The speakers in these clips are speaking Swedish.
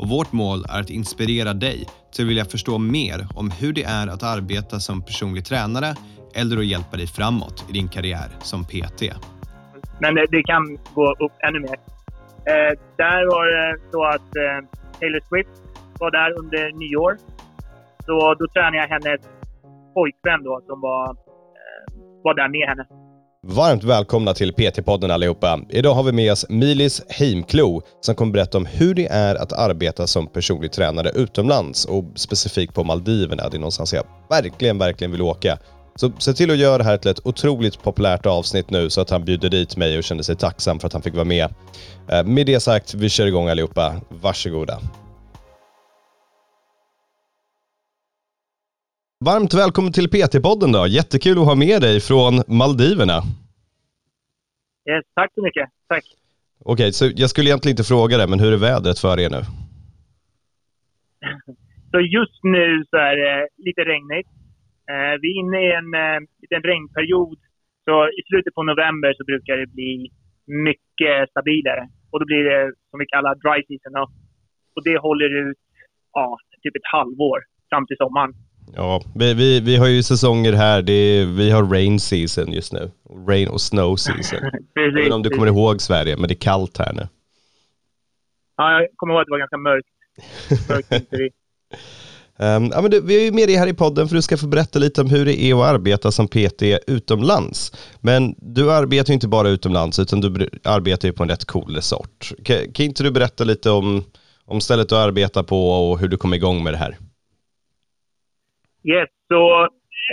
och vårt mål är att inspirera dig till att vilja förstå mer om hur det är att arbeta som personlig tränare eller att hjälpa dig framåt i din karriär som PT. Men det, det kan gå upp ännu mer. Eh, där var det så att eh, Taylor Swift var där under nyår. Så då tränade jag hennes pojkvän då som var, eh, var där med henne. Varmt välkomna till PT-podden allihopa. Idag har vi med oss Milis Heimklo som kommer berätta om hur det är att arbeta som personlig tränare utomlands och specifikt på Maldiverna. Det är någonstans jag verkligen, verkligen vill åka. Så se till att göra det här till ett otroligt populärt avsnitt nu så att han bjuder dit mig och kände sig tacksam för att han fick vara med. Eh, med det sagt, vi kör igång allihopa. Varsågoda. Varmt välkommen till PT-podden då. Jättekul att ha med dig från Maldiverna. Yes, tack så mycket. Tack. Okej, så jag skulle egentligen inte fråga det, men hur är vädret för er nu? Så just nu så är det lite regnigt. Eh, vi är inne i en eh, liten regnperiod. Så i slutet på november så brukar det bli mycket stabilare. Och då blir det som vi kallar dry season. Och det håller ut ja, typ ett halvår fram till sommaren. Ja, vi, vi, vi har ju säsonger här. Det är, vi har rain season just nu. Rain och snow season. Jag vet inte om du kommer ihåg Sverige, men det är kallt här nu. Ja, jag kommer ihåg att det var ganska mörkt. mörkt Um, ja, men du, vi har ju med dig här i podden för du ska få berätta lite om hur det är att arbeta som PT utomlands. Men du arbetar ju inte bara utomlands utan du arbetar ju på en rätt cool resort. Kan, kan inte du berätta lite om, om stället du arbetar på och hur du kom igång med det här? Yes, så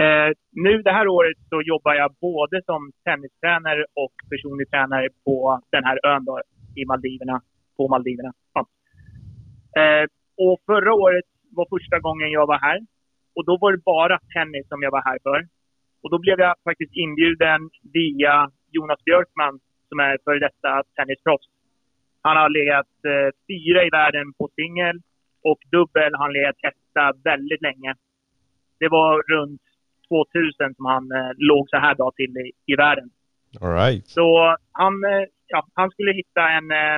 eh, nu det här året så jobbar jag både som tennistränare och personlig tränare på den här ön då, i Maldiverna, på Maldiverna. Ja. Eh, och förra året var första gången jag var här. Och då var det bara tennis som jag var här för. Och då blev jag faktiskt inbjuden via Jonas Björkman som är före detta tennisproffs. Han har legat eh, fyra i världen på singel och dubbel har han legat etta väldigt länge det var runt 2000 som han eh, låg så här bra till i, i världen. All right. Så han, eh, ja, han skulle hitta en, eh,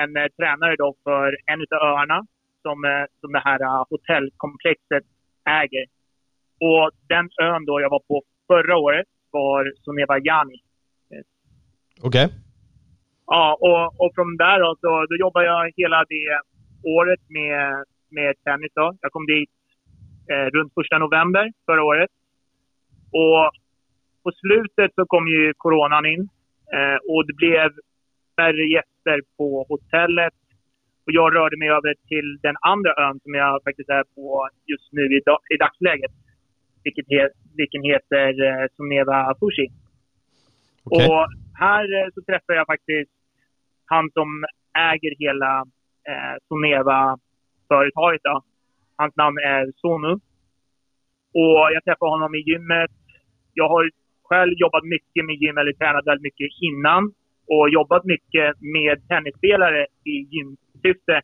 en eh, tränare då för en av öarna som, eh, som det här hotellkomplexet äger. Och den ön då jag var på förra året var Sonevajani. Okej. Okay. Ja, och, och från där då, så, då jobbade jag hela det året med, med tennis. Då. Jag kom dit eh, runt första november förra året. Och på slutet så kom ju coronan in eh, och det blev färre gäster på hotellet. Och jag rörde mig över till den andra ön som jag faktiskt är på just nu i, i dagsläget. Vilket he, vilken heter eh, Soneva Fushi. Okay. Och här eh, så träffade jag faktiskt han som äger hela eh, Soneva-företaget. Hans namn är Sonu. Och jag träffade honom i gymmet. Jag har själv jobbat mycket med gym, eller tränat väldigt mycket innan. Och jobbat mycket med tennisspelare i gymsyfte.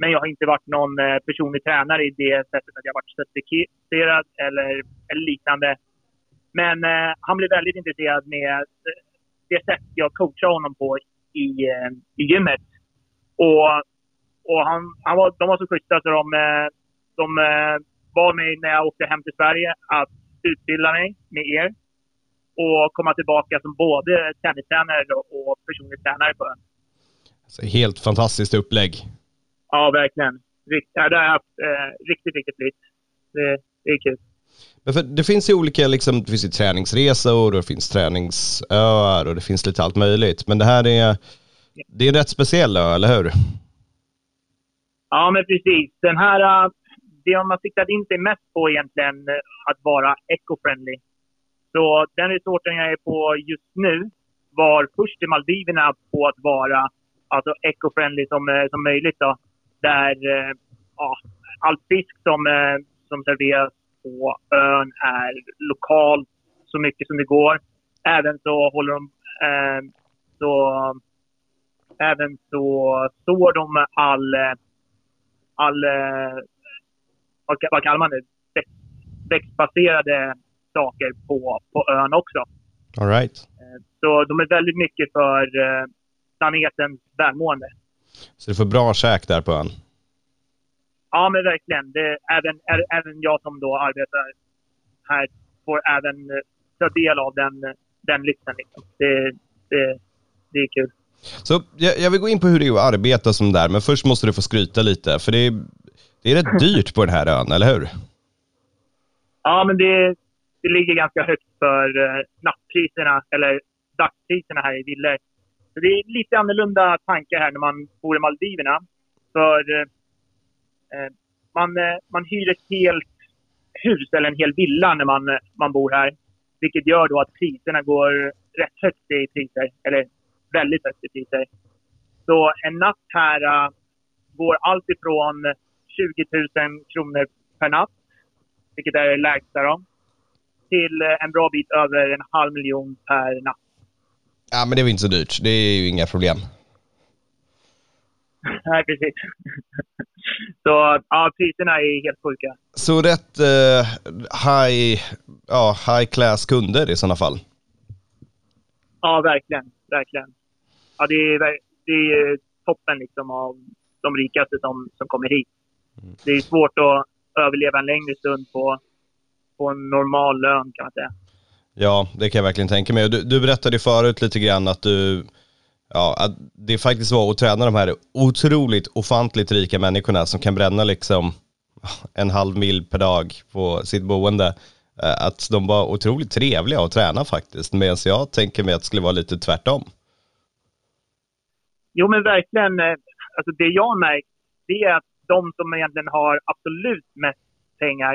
Men jag har inte varit någon eh, personlig tränare i det sättet att jag varit certifierad eller, eller liknande. Men eh, han blev väldigt intresserad med eh, det sätt jag coachade honom på i, eh, i gymmet. Och, och han, han var, de var så schyssta så de, eh, de eh, bad mig när jag åkte hem till Sverige att utbilda mig med er och komma tillbaka som både tennistränare och personlig tränare på ön. Alltså, helt fantastiskt upplägg. Ja, verkligen. Rikt, ja, det har jag haft eh, riktigt, riktigt flyt. Det, det är kul. Men för det finns ju olika, liksom, det finns ju träningsresor och det finns träningsöar och det finns lite allt möjligt. Men det här är, det är en rätt speciell ö, eller hur? Ja, men precis. Den här det har man siktat in sig mest på egentligen eh, att vara eco-friendly. Så den resorten jag är på just nu var först i Maldiverna på att vara alltså eco-friendly som, eh, som möjligt. Då. Där eh, ja, all fisk som, som serveras på ön är lokal så mycket som det går. Även så håller de... Eh, så, även så sår de all... all vad, kallar man det? Växt, växtbaserade saker på, på ön också. All right. Eh, Så de är väldigt mycket för eh, planetens välmående. Så du får bra käk där på ön. Ja, men verkligen. Det, även, även jag som då arbetar här får även eh, ta del av den, den lyxen. Liksom. Det, det, det är kul. Så jag, jag vill gå in på hur det är att arbeta som där, men först måste du få skryta lite, för det är, det är rätt dyrt på den här ön, eller hur? Ja, men det, det ligger ganska högt för eh, nattpriserna, eller dagspriserna här i villor. Så det är lite annorlunda tankar här när man bor i Maldiverna. För eh, eh, man, eh, man hyr ett helt hus eller en hel villa när man, man bor här. Vilket gör då att priserna går rätt högt i priser, eller väldigt högt i priser. Så en natt här eh, går allt ifrån 20 000 kronor per natt, vilket är lägsta då, till eh, en bra bit över en halv miljon per natt. Ja, men det är väl inte så dyrt. Det är ju inga problem. Nej, precis. Så ja, priserna är helt sjuka. Så rätt eh, high, ja, high class kunder i sådana fall. Ja, verkligen. Verkligen. Ja, det är, det är toppen liksom av de rikaste som, som kommer hit. Det är svårt att överleva en längre stund på, på en normal lön kan man säga. Ja, det kan jag verkligen tänka mig. Du, du berättade förut lite grann att du, ja, att det faktiskt var att träna de här otroligt ofantligt rika människorna som kan bränna liksom en halv mil per dag på sitt boende. Eh, Att de var otroligt trevliga att träna faktiskt, medan jag tänker mig att det skulle vara lite tvärtom. Jo, men verkligen. eh, Alltså det jag märkt, det är att de som egentligen har absolut mest pengar,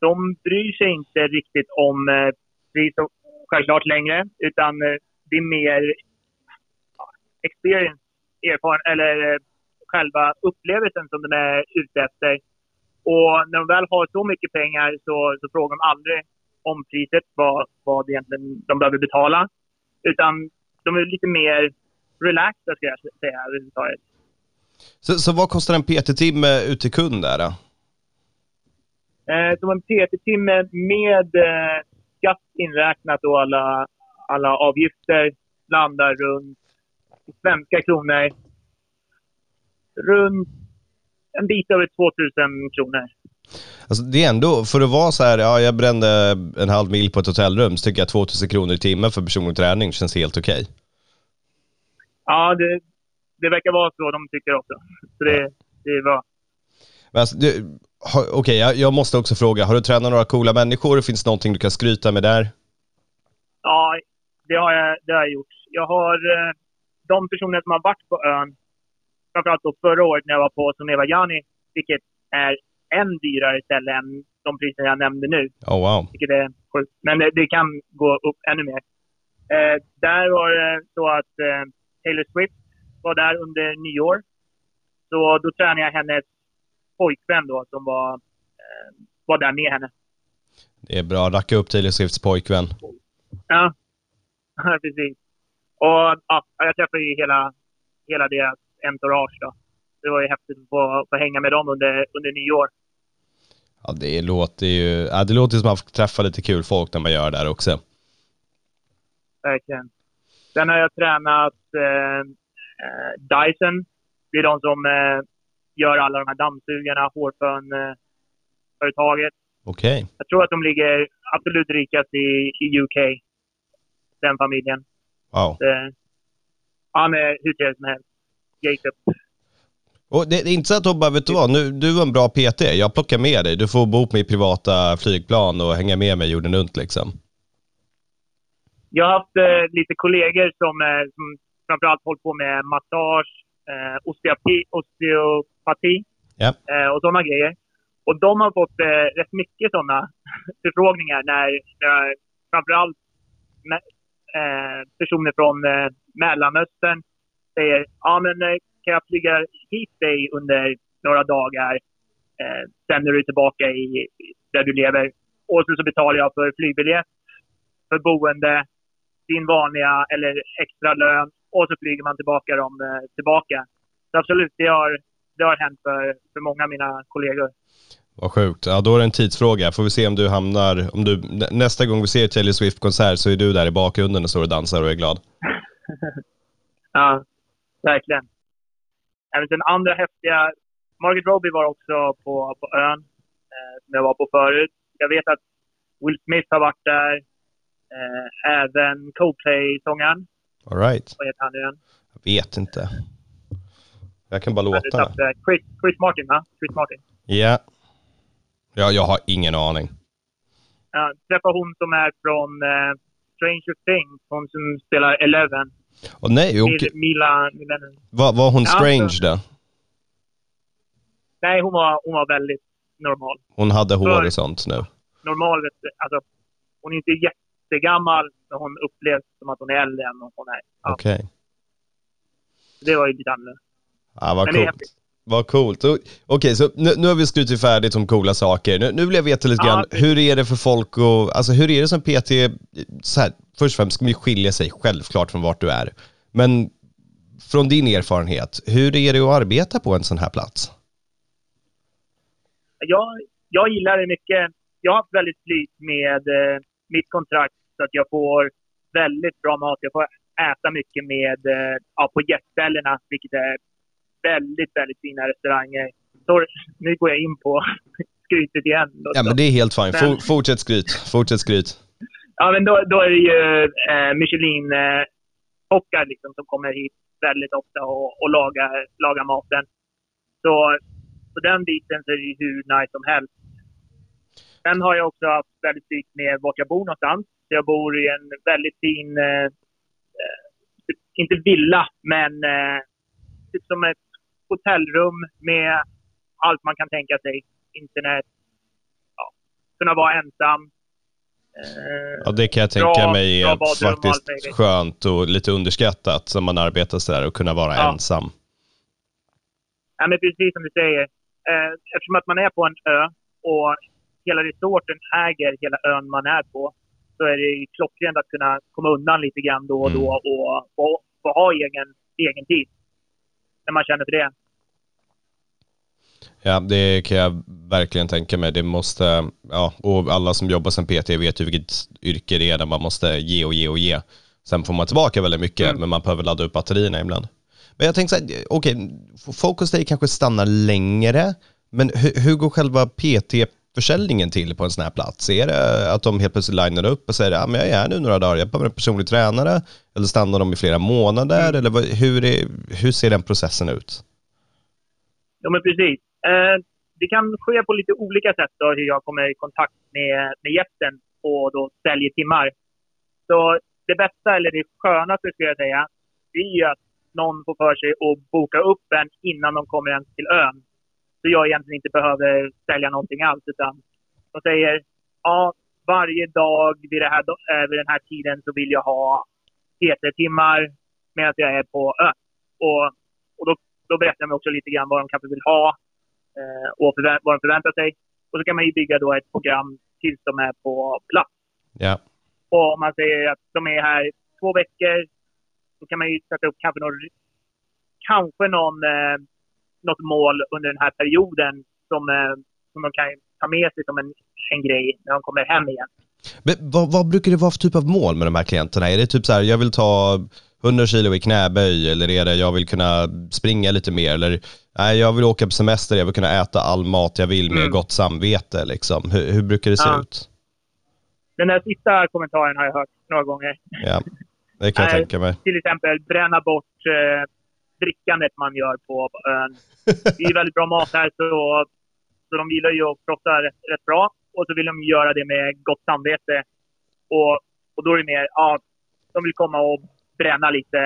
de bryr sig inte riktigt om eh, pris och självklart längre, utan eh, det är mer experience, erfaren eller eh, själva upplevelsen som de är ute efter. Och när de väl har så mycket pengar så, så frågar de aldrig om priset, vad, vad egentligen de behöver betala. Utan de är lite mer relaxed, ska jag säga, överhuvudtaget. Så, så vad kostar en PT-timme ut till kund där då? Eh, som en PT-timme med eh, skatt inräknat och alla, alla avgifter landar runt, i svenska kronor, runt en bit över 2000 kronor. Alltså det är ändå, för att vara så här, ja jag brände en halv mil på ett hotellrum, så tycker jag 2000 kronor i timmen för personlig träning känns helt okej. Ja, det, det verkar vara så de tycker också. Så det, det är bra. Alltså, okej, jag, jag måste också fråga, har du tränat några coola människor? Finns det någonting du kan skryta med där? Ja, det har jag, det har jag gjort. Jag har eh, de personer som har varit på ön, framförallt då förra året när jag var på Sonevajani, vilket är än dyrare ställe än de priser jag nämnde nu. Oh wow. Vilket är sjukt. Men det, det kan gå upp ännu mer. Eh, där var det så att eh, Taylor Swift var där under nyår. Så då tränade jag hennes pojkvän då som var, eh, var där med henne. Det är bra, racka upp Taylor Swifts pojkvän. Ja, precis. Och ja, jag träffade ju hela, hela deras entourage då. Det var ju häftigt att få, få hänga med dem under, under nyår. Ja, det låter ju, ja, det låter som att man träffa lite kul folk när man gör det där också. Verkligen. Sen har jag tränat eh, Dyson. Det är de som eh, gör alla de här dammsugarna, hårfön-företaget. Okej. jag tror att de ligger absolut rikast i, i UK. Den familjen. Wow. Eh, han är hur trevlig som helst. Jacob. Och det, är inte så att de bara, vet du vad, nu, du var en bra PT, jag plockar med dig, du får bo på mitt privata flygplan och hänga med mig jorden runt liksom. Jag har haft eh, lite kollegor som, eh, som framförallt hållit på med massage, eh, osteopati, osteopati Ja. eh, och sådana grejer. Och de har fått eh, rätt mycket sådana förfrågningar när, när framförallt med, eh, personer från eh, Mellanöstern säger ja men eh, kan jag flyga hit dig under några dagar? Eh, sen är du tillbaka i, där du lever. Och så, så betalar jag för flygbiljett, för boende, din vanliga eller extra lön och så flyger man tillbaka dem eh, tillbaka. Så absolut, det har, det har hänt för, för många av mina kollegor. Vad sjukt. Ja, då är det en tidsfråga. Får vi se om du hamnar, om du, nästa gång vi ser Taylor Swift-konsert så är du där i bakgrunden och står och dansar och är glad. ja, verkligen. Även den andra häftiga, Margaret Robbie var också på, på ön eh, som jag var på förut. Jag vet att Will Smith har varit där. Eh, även Coldplay-sångaren. All right. Vad heter han nu igen? Jag vet inte. Jag kan bara låta. Chris, Chris Martin, va? Chris Martin. Ja. Yeah. Ja, jag har ingen aning. Ja, träffa hon som är från uh, Stranger Things, hon som spelar Eleven. Åh nej, och... Mila... Var, var hon strange ja, då? Nej, hon var, hon var väldigt normal. Hon hade hår och sånt nu? Normal, alltså, hon är inte jättegammal, men hon upplevs som att hon är äldre än hon är. Ja. Okej. Okay. Det var ju lite annorlunda. Ja, vad coolt. Vad coolt. Okej, okay, så nu, nu har vi skrutit färdigt om coola saker. Nu, nu vill jag veta lite ja, grann, hur är det för folk och, alltså hur är det som PT, så här, först och främst ska man ju skilja sig självklart från vart du är. Men från din erfarenhet, hur är det att arbeta på en sån här plats? Jag, jag gillar det mycket. Jag har haft väldigt flyt med eh, mitt kontrakt så att jag får väldigt bra mat. Jag får äta mycket med, eh, ja, på jetställena, vilket är väldigt, väldigt fina restauranger. Så, nu går jag in på skrytet igen. Då, ja, men det är helt fint. Men... Fortsätt skryt. Fortsätt skryt. Ja, men då, då är det ju eh, Michelin-kockar eh, liksom, som kommer hit väldigt ofta och, och lagar, lagar maten. Så på den biten så är det ju hur nice som helst. Sen har jag också haft väldigt fint med vart jag bor någonstans. Jag bor i en väldigt fin, eh, eh, inte villa, men eh, typ som ett hotellrum med allt man kan tänka sig. Internet, ja, kunna vara ensam. Eh, ja, det kan jag tänka bra, mig är faktiskt skönt och lite underskattat som man arbetar sådär och kunna vara ja. ensam. Ja, men precis som du säger. Eh, eftersom att man är på en ö och hela resorten äger hela ön man är på så är det klockrent att kunna komma undan lite grann då och då mm. och, och, och ha egen, egen tid. När man känner för det. Ja, det kan jag verkligen tänka mig. Det måste, ja, och alla som jobbar som PT vet ju vilket yrke det är där man måste ge och ge och ge. Sen får man tillbaka väldigt mycket, mm. men man behöver ladda upp batterierna ibland. Men jag tänkte så här, okej, okay, Focus Day kanske stannar längre, men hur, hur går själva PT försäljningen till på en sån här plats? Är det att de helt plötsligt linar upp och säger att ja, jag är här nu några dagar, jag behöver en personlig tränare? Eller stannar de i flera månader? Mm. Eller hur, är, hur ser den processen ut? Ja, men precis. Eh, det kan ske på lite olika sätt då, hur jag kommer i kontakt med, med gästen och då säljer timmar. Så det bästa, eller det skönaste skulle jag säga, det är ju att någon får för sig att boka upp en innan de kommer ens till ön. Så jag egentligen inte behöver sälja någonting alls. Utan de säger ja, varje dag vid, det här, äh, vid den här tiden så vill jag ha TT-timmar medan jag är på ön. Och, och då, då berättar de också lite grann vad de kanske vill ha eh, och förvä vad de förväntar sig. Och så kan man ju bygga då ett program tills de är på plats. Ja. Och om man säger att de är här två veckor, då kan man ju sätta upp kanske någon, kanske någon eh, något mål under den här perioden som, eh, som de kan ta med sig som en, en grej när de kommer hem igen. Men vad, vad, brukar det vara för typ av mål med de här klienterna? Är det typ så här, jag vill ta 100 kilo i knäböj eller är det jag vill kunna springa lite mer eller nej, jag vill åka på semester, jag vill kunna äta all mat jag vill med mm. gott samvete liksom. Hur, hur brukar det se ja. ut? Den där sista kommentaren har jag hört några gånger. Ja, det kan jag tänka mig. Till exempel bränna bort eh, drickandet man gör på, ön. Det är väldigt bra mat här, så, så de gillar ju att frossa rätt, rätt bra. Och så vill de göra det med gott samvete. Och, och då är det mer, ja, de vill komma och bränna lite,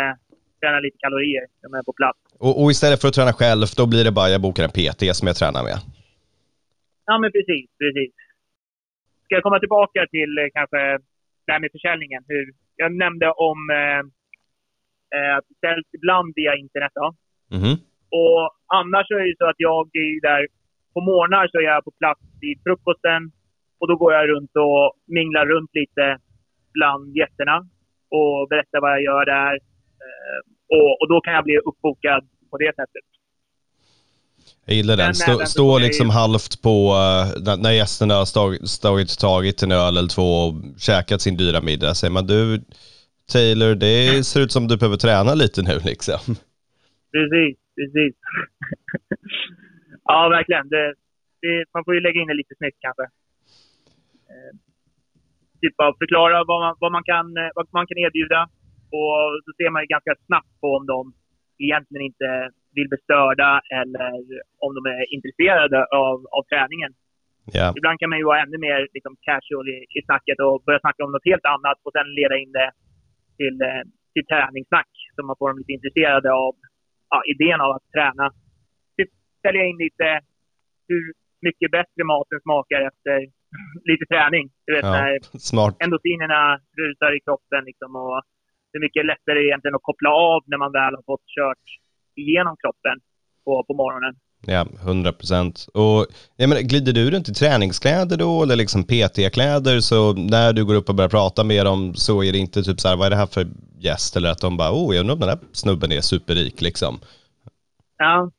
bränna lite kalorier när de är på plats. Och, och, istället för att träna själv, då blir det bara jag bokar en PT som jag tränar med? Ja, men precis, precis. Ska jag komma tillbaka till eh, kanske det här med försäljningen? Hur, jag nämnde om eh, eh, säljs ibland via internet. Då. Mm. Och annars är det så att jag är där på morgnar så är jag på plats vid frukosten och då går jag runt och minglar runt lite bland gästerna och berättar vad jag gör där. Eh, och, och då kan jag bli uppbokad på det sättet. Jag gillar den. Stå, stå liksom halvt på, uh, när gästerna har stagit tagit en öl eller två och käkat sin dyra middag. Säger man du, Taylor, det ser ut som du behöver träna lite nu liksom. Precis, precis. ja, verkligen. Det, det, man får ju lägga in det lite snyggt kanske. Eh, typ av förklara vad man, vad, man kan, eh, vad man kan erbjuda. Och så ser man ju ganska snabbt på om de egentligen inte vill bli störda eller om de är intresserade av, av träningen. Yeah. Ibland kan man ju vara ännu mer liksom, casual i, i snacket och börja snacka om något helt annat och sen leda in det till, eh, till träningssnack så man får dem lite intresserade av ja, idén av att träna. Typ sälja in lite hur mycket bättre maten smakar efter lite träning. Du vet, ja, när smart. endorfinerna rusar i kroppen liksom, och hur mycket lättare egentligen att koppla av när man väl har fått kört igenom kroppen på, på morgonen. Ja, hundra procent. Och jag menar, glider du runt i träningskläder då eller liksom PT-kläder så när du går upp och börjar prata med dem så är det inte typ så här, vad är det här för gäst? Eller att de bara, oh, jag undrar om den här snubben är superrik liksom. Ja.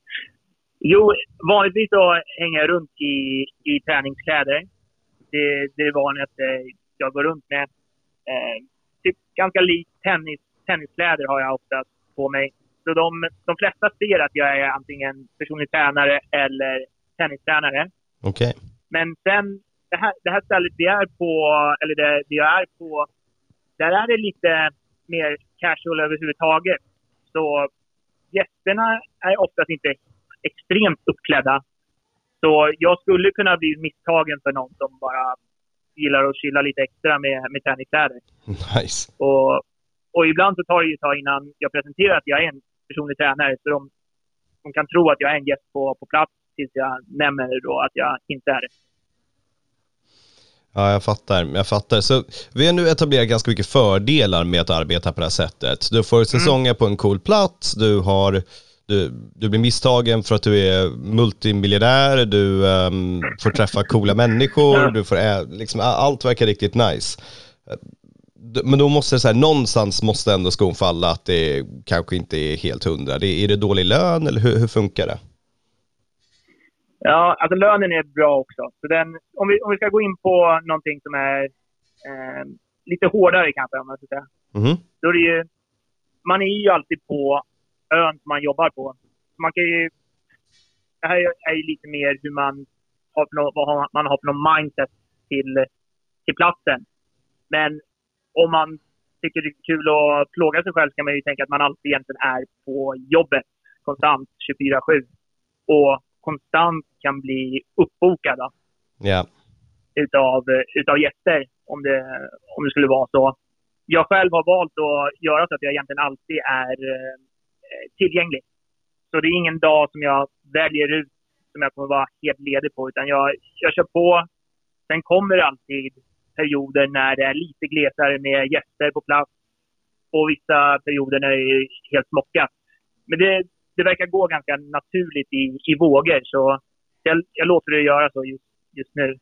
jo, vanligtvis så hänger jag runt i, i träningskläder. Det, det är vanligt att eh, jag går runt med. Eh, typ ganska likt tennis, tenniskläder har jag ofta på mig. Så de, de flesta ser att jag är antingen personlig tränare eller tennistränare. Okej. Okay. Men sen, det här, det här stället vi är på, eller det, det jag är på, där är det lite mer casual överhuvudtaget. Så gästerna är oftast inte extremt uppklädda. Så jag skulle kunna bli misstagen för någon som bara gillar att chilla lite extra med, med träningskläder. Nice. Och, och ibland så tar det ju ett tag innan jag presenterar att jag är en personlig tränare. Så de, de kan tro att jag är en gäst på, på plats tills jag nämner då att jag inte är det. Ja, jag fattar. Jag fattar. Så vi har nu etablerat ganska mycket fördelar med att arbeta på det här sättet. Du får säsonger mm. på en cool plats, du har du, du blir misstagen för att du är multimiljardär, du um, får träffa coola människor, du får liksom, allt verkar riktigt nice. Men då måste det så här, någonstans måste ändå skon falla att det kanske inte är helt hundra. Det, är det dålig lön eller hur, hur funkar det? Ja, alltså lönen är bra också. Så den, om, vi, om vi ska gå in på någonting som är eh, lite hårdare kanske, om man ska säga. Mm. Då är det ju, man är ju alltid på ön som man jobbar på. Man kan ju, det här är ju lite mer hur man har för något, vad man har för någon mindset till, till platsen. Men om man tycker det är kul att plåga sig själv så kan man ju tänka att man alltid egentligen är på jobbet konstant 24-7. Och konstant kan bli uppbokad yeah. utav, utav gäster om det, om det skulle vara så. Jag själv har valt att göra så att jag egentligen alltid är eh, tillgänglig. Så det är ingen dag som jag väljer ut som jag kommer vara helt ledig på, utan jag, jag kör på. Sen kommer det alltid perioder när det är lite glesare med gäster på plats och vissa perioder när det är helt smockat. Men det, det verkar gå ganska naturligt i, i vågor, så jag, jag låter det göra så just, just nu.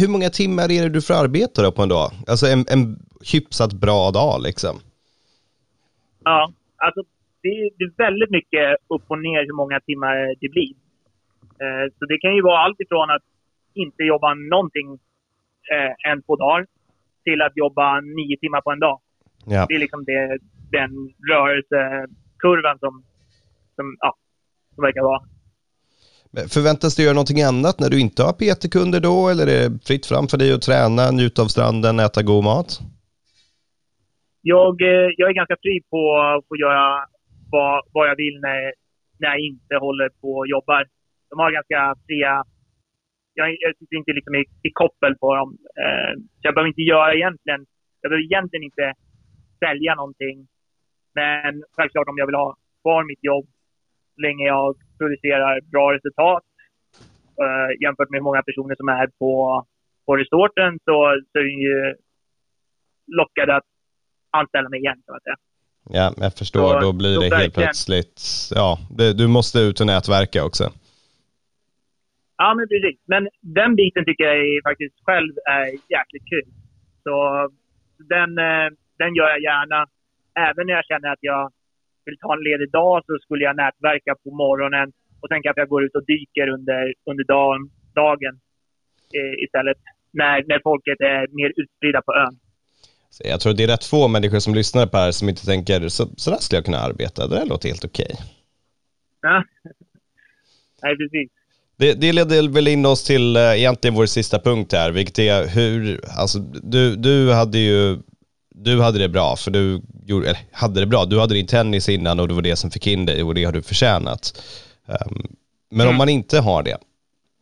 Hur många timmar är det du får arbeta då på en dag? Alltså en, en hyfsat bra dag liksom? Ja, alltså det, det, är väldigt mycket upp och ner hur många timmar det blir. Eh, så det kan ju vara allt ifrån att inte jobba någonting eh, en, två dagar till att jobba nio timmar på en dag. Ja. Det är liksom det, den rörelsekurvan som, som, ja, som verkar vara. Förväntas du göra någonting annat när du inte har PT-kunder då? Eller är det fritt fram för dig att träna, njuta av stranden, äta god mat? Jag, eh, jag är ganska fri på att göra vad, vad jag vill när, när jag inte håller på och jobbar. De har ganska fria jag, jag sitter inte liksom i, i koppel på dem. Eh, så jag behöver inte göra egentligen, jag behöver egentligen inte sälja någonting. Men självklart om jag vill ha kvar mitt jobb så länge jag producerar bra resultat eh, jämfört med många personer som är på, på resorten så, så är det ju lockade att anställa mig igen kan man säga. Ja, jag förstår. Så, då blir det helt plötsligt, ja, det, du måste ut och nätverka också. Ja, men precis. Men den biten tycker jag faktiskt själv är jäkligt kul. Så den, eh, den gör jag gärna. Även när jag känner att jag vill ta en ledig dag så skulle jag nätverka på morgonen och sen kanske jag går ut och dyker under, under dagen, dagen eh, istället. När, när folket är mer utspridda på ön. Så jag tror det är rätt få människor som lyssnar på det här som inte tänker så, så där skulle jag kunna arbeta. Det där låter helt okej. Ja. Nej, precis. Det, det leder väl in oss till eh, egentligen vår sista punkt här, vilket är hur, alltså du, du hade ju, du hade det bra för du gjorde, eller hade det bra, du hade din tennis innan och det var det som fick in dig och det har du förtjänat. Um, men om man inte har det,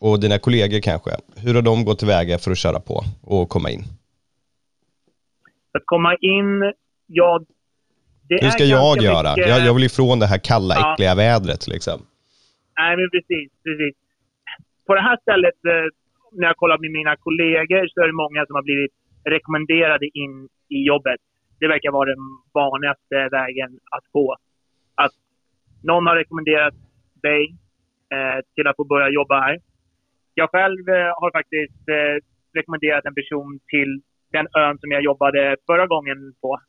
och dina kollegor kanske, hur har de gått tillväga för att köra på och komma in? Att komma in, ja... Det hur ska är jag göra? mycket- Jag, jag vill ifrån det här kalla, Ja. äckliga vädret liksom. Nej, men precis. precis. På det här stället, eh, när jag kollar med mina kollegor, så är det många som har blivit rekommenderade in i jobbet. Det verkar vara den vanligaste vägen att gå. Att någon har rekommenderat dig eh, till att få börja jobba här. Jag själv eh, har faktiskt eh, rekommenderat en person till den ön som jag jobbade förra gången på,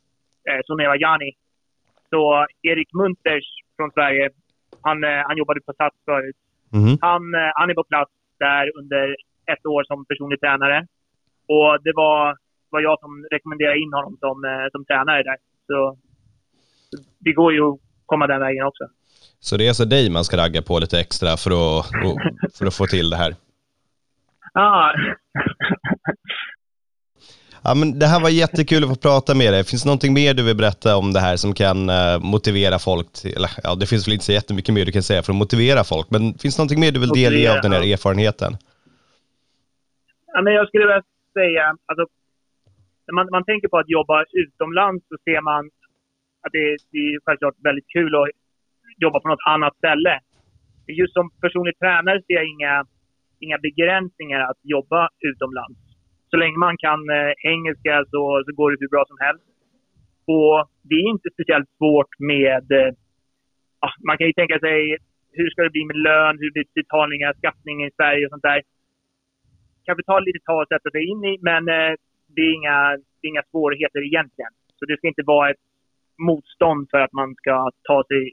eh, Soneva Jani. Så Erik Munters från Sverige, han, eh, han jobbade på SAS förut. Mhm. Han, eh, han är på plats där under ett år som personlig tränare. Och det var, var jag som rekommenderade in honom som, eh, som tränare där. Så det går ju att komma den vägen också. Så det är alltså dig man ska ragga på lite extra för att, för att få till det här? Ah. Ja, men det här var jättekul att få prata med dig. Finns det någonting mer du vill berätta om det här som kan eh, motivera folk? Till, eller, ja, det finns väl inte så jättemycket mer du kan säga för att motivera folk, men finns det någonting mer du vill delge Motivera, av den här erfarenheten? Ja, men jag skulle vilja säga, alltså, när man, man tänker på att jobba utomlands så ser man att det, det är självklart väldigt kul att jobba på något annat ställe. Just som personlig tränare ser jag inga, inga begränsningar att jobba utomlands. Så länge man kan eh, engelska så, så går det hur bra som helst. Och det är inte speciellt svårt med... Eh, ah, man kan ju tänka sig hur ska det bli med lön, hur blir betalningar, skattning i Sverige och sånt där Kapital ta lite tag att sätta sig in i, men eh, det, är inga, det är inga svårigheter egentligen. Så det ska inte vara ett motstånd för att man ska ta sig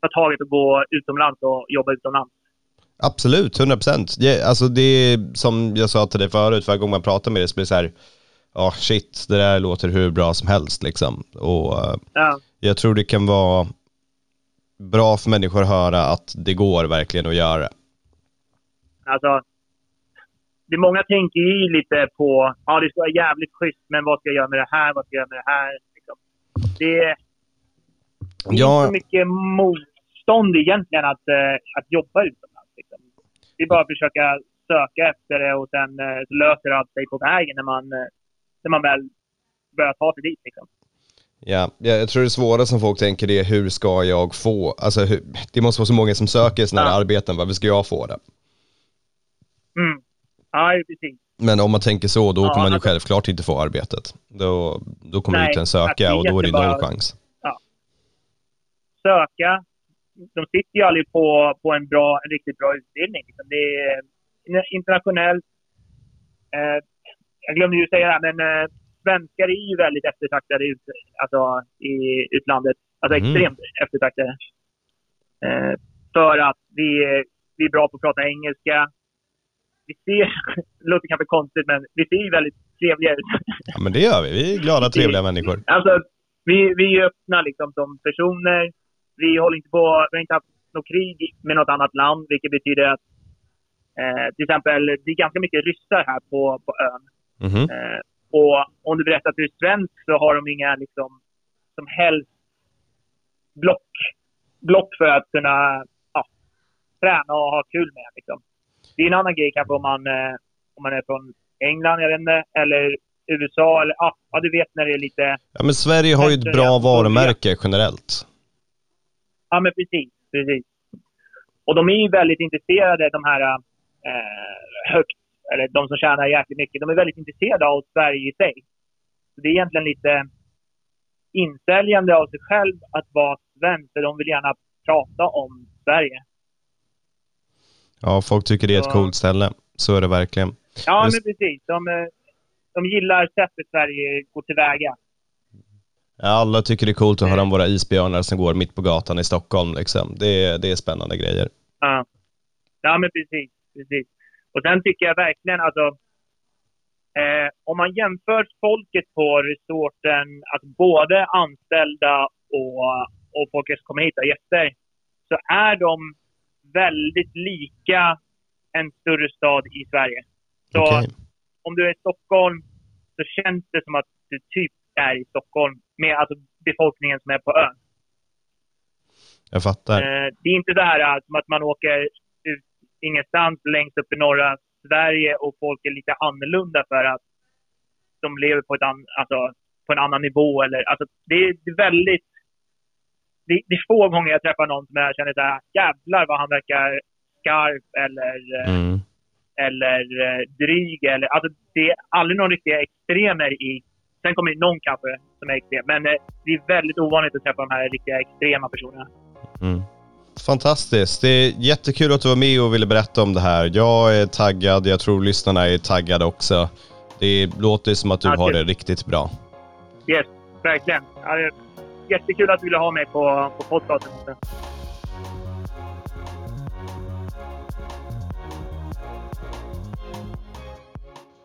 ta taget och gå utomlands och jobba utomlands. Absolut, 100 procent. Alltså det är som jag sa till dig förut, varje gång man pratar med dig så blir det så här, ja shit, det där låter hur bra som helst liksom. Och eh, Ja, jag tror det kan vara bra för människor att höra att det går verkligen att göra. alltså, det många tänker ju lite på, ja det ska vara jävligt schysst, men vad ska jag göra med det här, vad ska jag göra med det här? Liksom. Det, är inte Ja, så mycket motstånd egentligen att, eh, att jobba utomlands. Det är bara att försöka söka efter det och sen eh, löser allt sig på vägen när man, eh, när man väl börjar ta sig dit. Liksom. Ja, jag tror det svåra som folk tänker är hur ska jag få, alltså hur, det måste vara så många som söker sådana här Ja. arbeten, varför ska jag få det? Mm. Ja, precis. Men om man tänker så, då Ja, kommer man ju alltså- självklart inte få arbetet. Då, då kommer Nej, inte ens söka och då är det noll chans. Söka. De sitter ju aldrig på, på en, bra, en riktigt bra utbildning. Liksom. Det är eh, internationellt. Eh, jag glömde ju säga det här, men eh, svenskar är ju väldigt eftertraktade ut, alltså, i utlandet. Alltså Mhm. extremt eftertraktade. Eh, för att vi, vi är bra på att prata engelska. Vi ser, det låter kanske konstigt, men vi ser ju väldigt trevliga ut. Ja, men det gör vi. Vi är glada, trevliga människor. Alltså, vi, vi är öppna liksom som personer. Vi håller inte på, vi har inte haft något krig med något annat land, vilket betyder att eh, till exempel, det är ganska mycket ryssar här på, på ön. Mhm. Eh, och om du berättar att du är svensk så har de inga liksom, som helst block, block för att kunna ja, träna och ha kul med. Liksom. Det är en annan grej kanske om man, eh, om man är från England, jag vet inte, eller USA. Eller, ja, ja, du vet när det är lite... Ja, men Sverige har ju ett bra varumärke generellt. Ja, men precis. precis. Och de är ju väldigt intresserade, de här eh, högt, eller de som tjänar jäkligt mycket, de är väldigt intresserade av Sverige i sig. Så det är egentligen lite insäljande av sig själv att vara svensk, för de vill gärna prata om Sverige. Ja, folk tycker det är ett Ja. coolt ställe. Så är det verkligen. Ja, men precis. De, eh, de gillar sättet Sverige går tillväga. Alla tycker det är coolt att höra om våra isbjörnar som går mitt på gatan i Stockholm. Liksom. Det, är, det är spännande grejer. Ja. ja, men precis. precis. Och sen tycker jag verkligen, alltså, eh, om man jämför folket på resorten, alltså både anställda och, och folket som kommer hit, och gäster, så är de väldigt lika en större stad i Sverige. Så Okej. om du är i Stockholm så känns det som att du typ är i Stockholm med alltså, befolkningen som är på ön. Jag fattar. Eh, det är inte det här som att man åker ut ingenstans längst upp i norra Sverige och folk är lite annorlunda för att de lever på, ett an, alltså, på en annan nivå. Eller, alltså, det, är, väldigt... Det, det är få gånger jag träffar någon som jag känner så här, jävlar vad han verkar skarp eller, eh, Mm. eller eh, dryg. Eller, alltså, det är aldrig någon riktiga extremer i... Sen kommer det någon kanske som är extrem, men eh, det är väldigt ovanligt att träffa de här riktiga extrema personerna. Mm. Fantastiskt. Det är jättekul att du var med och ville berätta om det här. Jag är taggad. Jag tror lyssnarna är taggade också. Det låter som att du Ja, har det- riktigt bra. Yes, verkligen. Ja, jättekul att du ville ha mig på, på podcasten.